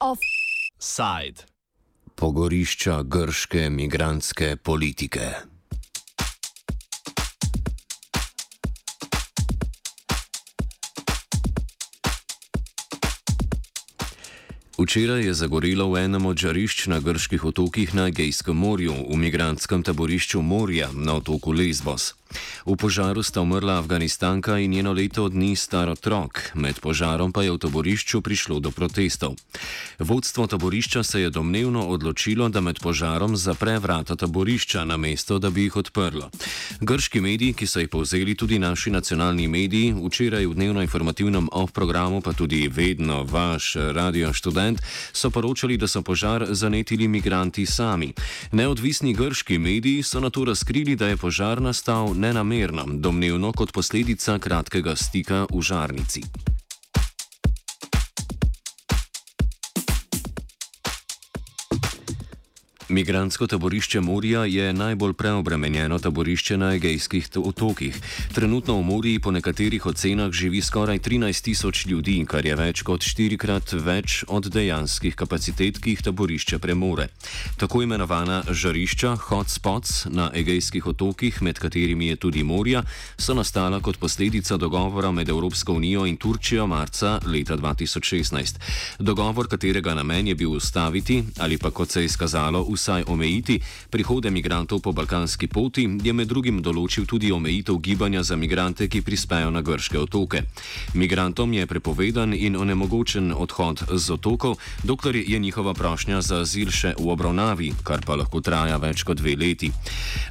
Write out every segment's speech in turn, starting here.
Offside. Pogorišča grške migrantske politike. Včeraj je zagorelo v enem od žarišč na grških otokih na Egejskem morju, v migrantskem taborišču Morja na otoku Lesbos. V požaru sta umrla Afganistanka in njeno leto dni star otrok, med požarom pa je v taborišču prišlo do protestov. Vodstvo taborišča se je domnevno odločilo, da med požarom zapre vrata taborišča, namesto da bi jih odprlo. Grški mediji, ki so jih povzeli tudi naši nacionalni mediji, včeraj v dnevno informativnem off-programu, pa tudi vedno vaš radio študent, so poročali, da so požar zanetili migranti sami. Neodvisni grški mediji so na to razkrili, da je požar nastal nenamerno, domnevno kot posledica kratkega stika v žarnici. Migransko taborišče Morja je najbolj preobremenjeno taborišče na egejskih otokih. Trenutno v Morji po nekaterih ocenah živi skoraj 13 tisoč ljudi, kar je več kot štirikrat več od dejanskih kapacitet, ki jih taborišče premore. Tako imenovana žarišča, hotspots na egejskih otokih, med katerimi je tudi Morja, so nastala kot posledica dogovora med Evropsko unijo in Turčijo marca leta 2016. Dogovor, katerega namen je bil ustaviti ali pa kot se je izkazalo, vsaj omejiti prihode migrantov po balkanski poti, je med drugim določil tudi omejitev gibanja za migrante, ki prispejo na grške otoke. Migrantom je prepovedan in onemogočen odhod z otokov, dokler je njihova prošnja za azil še v obravnavi, kar pa lahko traja več kot dve leti.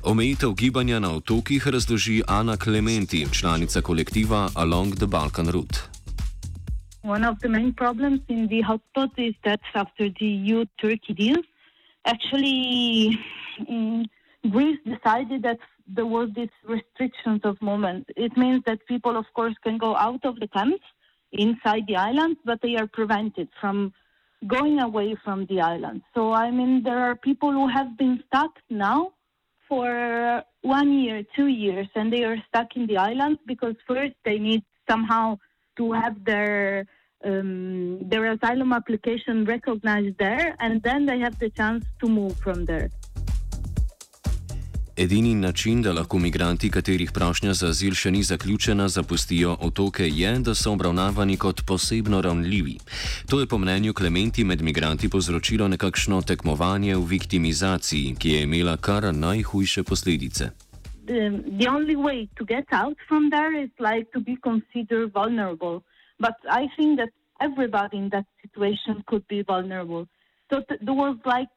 Omejitev gibanja na otokih razloži Ana Clementi, članica kolektiva Along the Balkan Route. One of the main problems in the hotspot is that after the EU Turkey deal, actually um, Greece decided that there was this restrictions of movement. It means that people, of course, can go out of the camps inside the islands, but they are prevented from going away from the island. So, I mean, there are people who have been stuck now for one year, two years, and they are stuck in the islands because first they need somehow to have their um, their asylum application recognized there, and then they have the chance to move from there. Edini način, da lahko migranti, katerih prošnja za azil še ni zaključena, zapustijo otoke, je, da so obravnavani kot posebno ranljivi. To je po mnenju Klementi med migranti povzročilo nekakšno tekmovanje v viktimizaciji, ki je imela kar najhujše posledice. The, the only way to get out from there is like to be considered vulnerable. But I think that everybody in that situation could be vulnerable. So th- there was like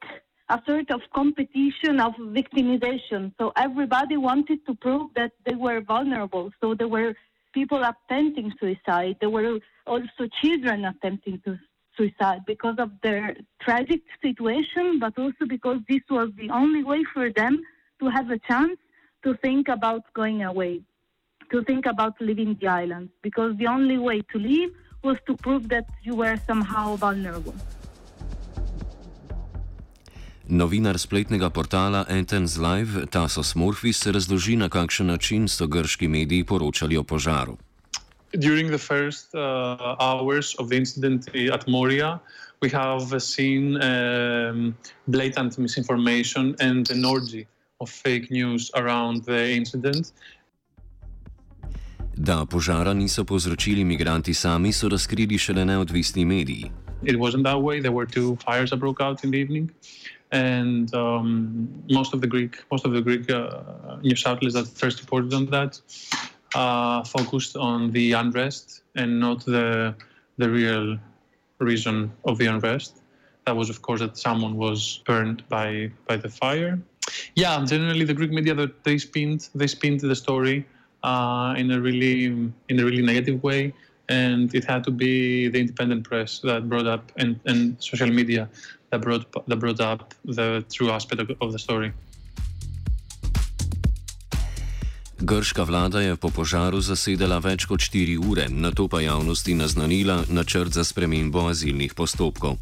a sort of competition of victimization. So everybody wanted to prove that they were vulnerable. So there were people attempting suicide. There were also children attempting to suicide because of their tragic situation, but also because this was the only way for them to have a chance to think about going away, to think about leaving the island, because the only way to leave was to prove that you were somehow vulnerable. Novinar spletnega portala Athens Live, Tasos Morfis, razloži, na kakšen način so grški mediji poročali o požaru. During the first uh, hours of the incident at Moria, we have seen um, blatant misinformation and an orgy of fake news around the incident. Da požara niso povzročili migranti sami, so razkrili šele neodvisni mediji. It wasn't that way. There were two fires that broke out in the evening, and um, most of the Greek, most of the Greek uh, news outlets that first reported on that uh, focused on the unrest and not the the real reason of the unrest. That was, of course, that someone was burned by by the fire. Yeah, generally the Greek media they spinned they spinned the story uh, in a really in a really negative way, and it had to be the independent press that brought up and, and social media that brought that brought up the true aspect of, of the story. Grška vlada je po požaru zasedala več kot 4 ure, na to pa javnosti naznanila načrt za spremembo azilnih postopkov.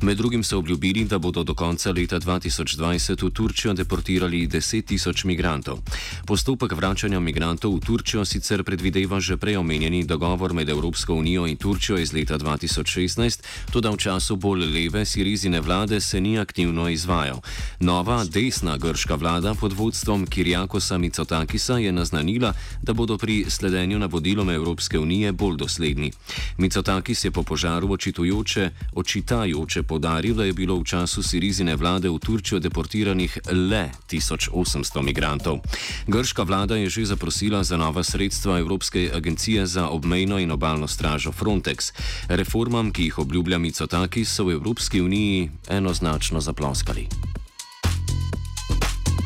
Med drugim so obljubili, da bodo do konca leta 2020 v Turčijo deportirali 10 tisoč migrantov. Postopek vračanja migrantov v Turčijo sicer predvideva že prej omenjeni dogovor med Evropsko unijo in Turčijo iz leta 2016, tudi v času bolj leve sirizine vlade se ni aktivno izvajal. Nova desna grška vlada pod vodstvom Kirjakosa Micotakisa je naznanila, da bodo pri sledenju navodilom Evropske unije bolj dosledni. Micotakis je po požaru očitujoče, očitajoče podaril, da je bilo v času sirizine vlade v Turčijo deportiranih le 1800 migrantov. Grška vlada je že zaprosila za nova sredstva Evropske agencije za obmejno in obalno stražo Frontex. Reformam, ki jih obljublja Micotakis, so v Evropski uniji enoznačno zaploskali.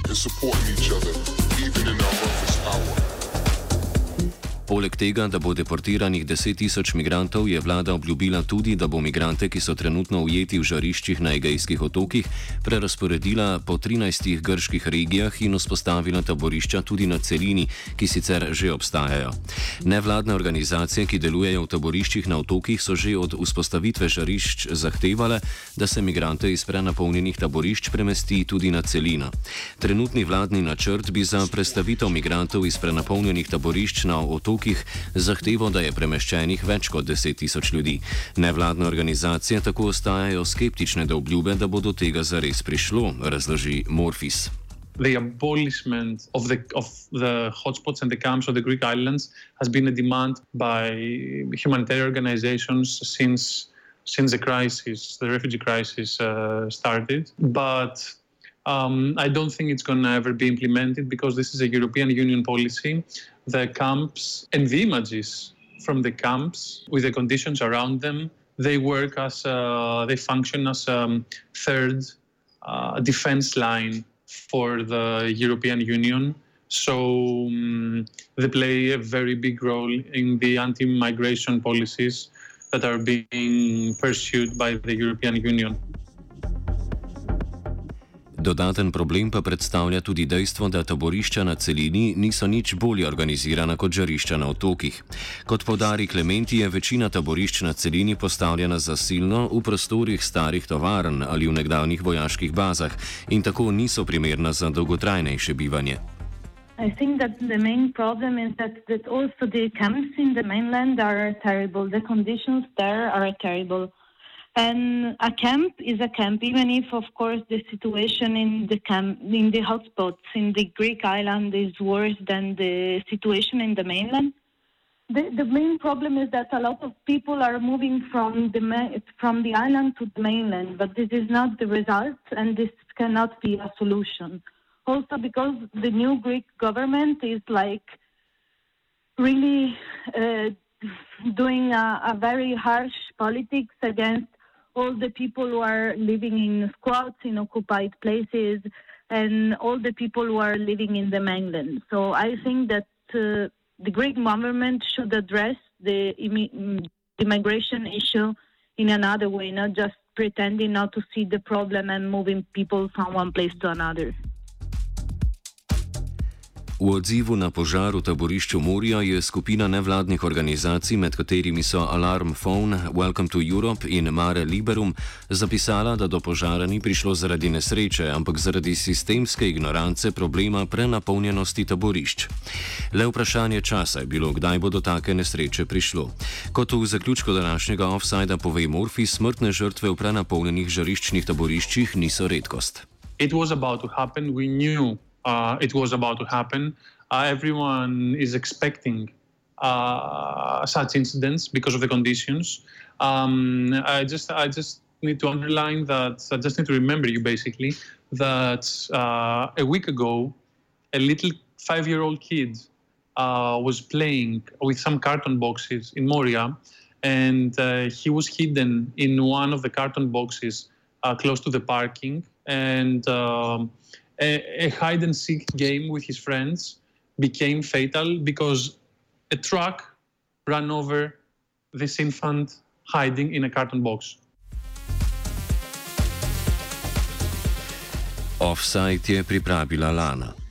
And supporting each other, even in our Poleg tega, da bo deportiranih 10 tisoč migrantov, je vlada obljubila tudi, da bo migrante, ki so trenutno ujeti v žariščih na Egejskih otokih, prerasporedila po 13 grških regijah in vzpostavila taborišča tudi na celini, ki sicer že obstajajo. Nevladne organizacije, ki delujejo v taboriščih na otokih, so že od vzpostavitve žarišč zahtevale, da se migrante iz prenapolnjenih taborišč premesti tudi na celino. Trenutni vladni načrt bi za prestavitev migrantov iz prenapolnjenih taborišč na otokih otokih zahtevo, da je premeščenih več kot 10 tisoč ljudi. Nevladne organizacije tako ostajajo skeptične do obljube, da bo do tega zares prišlo, razloži Morfis. The abolishment of the of the hotspots and the camps of the Greek islands has been a demand by humanitarian organizations since since the crisis, the refugee crisis, uh, started. But um, I don't think it's going to ever be implemented because this is a European Union policy the camps and the images from the camps with the conditions around them. They work as uh, they function as a um, third uh, defense line for the European Union. So um, they play a very big role in the anti-migration policies that are being pursued by the European Union. Dodaten problem pa predstavlja tudi dejstvo, da taborišča na celini niso nič bolje organizirana kot žarišča na otokih. Kot podari Klementi, je večina taborišč na celini postavljena zasilno v prostorih starih tovarn ali v nekdanjih vojaških bazah in tako niso primerna za dolgotrajnejše bivanje. I think that the main problem is that, that also the camps in the mainland are terrible. The conditions there are terrible. And a camp is a camp, even if, of course, the situation in the camp, in the hotspots in the Greek island is worse than the situation in the mainland. The, the main problem is that a lot of people are moving from the from the island to the mainland, but this is not the result, and this cannot be a solution. Also, because the new Greek government is like really uh, doing a, a very harsh politics against all the people who are living in squats in occupied places and all the people who are living in the mainland. So I think that uh, the Greek government should address the immigration issue in another way, not just pretending not to see the problem and moving people from one place to another. V odzivu na požar v taborišču Murija je skupina nevladnih organizacij, med katerimi so Alarm Phone, Welcome to Europe in Mare Liberum, zapisala, da do požara ni prišlo zaradi nesreče, ampak zaradi sistemske ignorance problema prenapolnjenosti taborišč. Le vprašanje časa je bilo, kdaj bo do take nesreče prišlo. Kot v zaključku današnjega offsajda pove Murphy, smrtne žrtve v prenapolnjenih žariščnih taboriščih niso redkost. It was about to happen. We knew uh, it was about to happen. Uh, everyone is expecting uh, such incidents because of the conditions. Um, I just, I just need to underline that. I just need to remember you basically that uh, a week ago, a little five-year-old kid uh, was playing with some carton boxes in Moria, and uh, he was hidden in one of the carton boxes close to the parking, and. Um, a, a hide and seek game with his friends became fatal because a truck ran over this infant hiding in a carton box. Offside je pripravila Lana.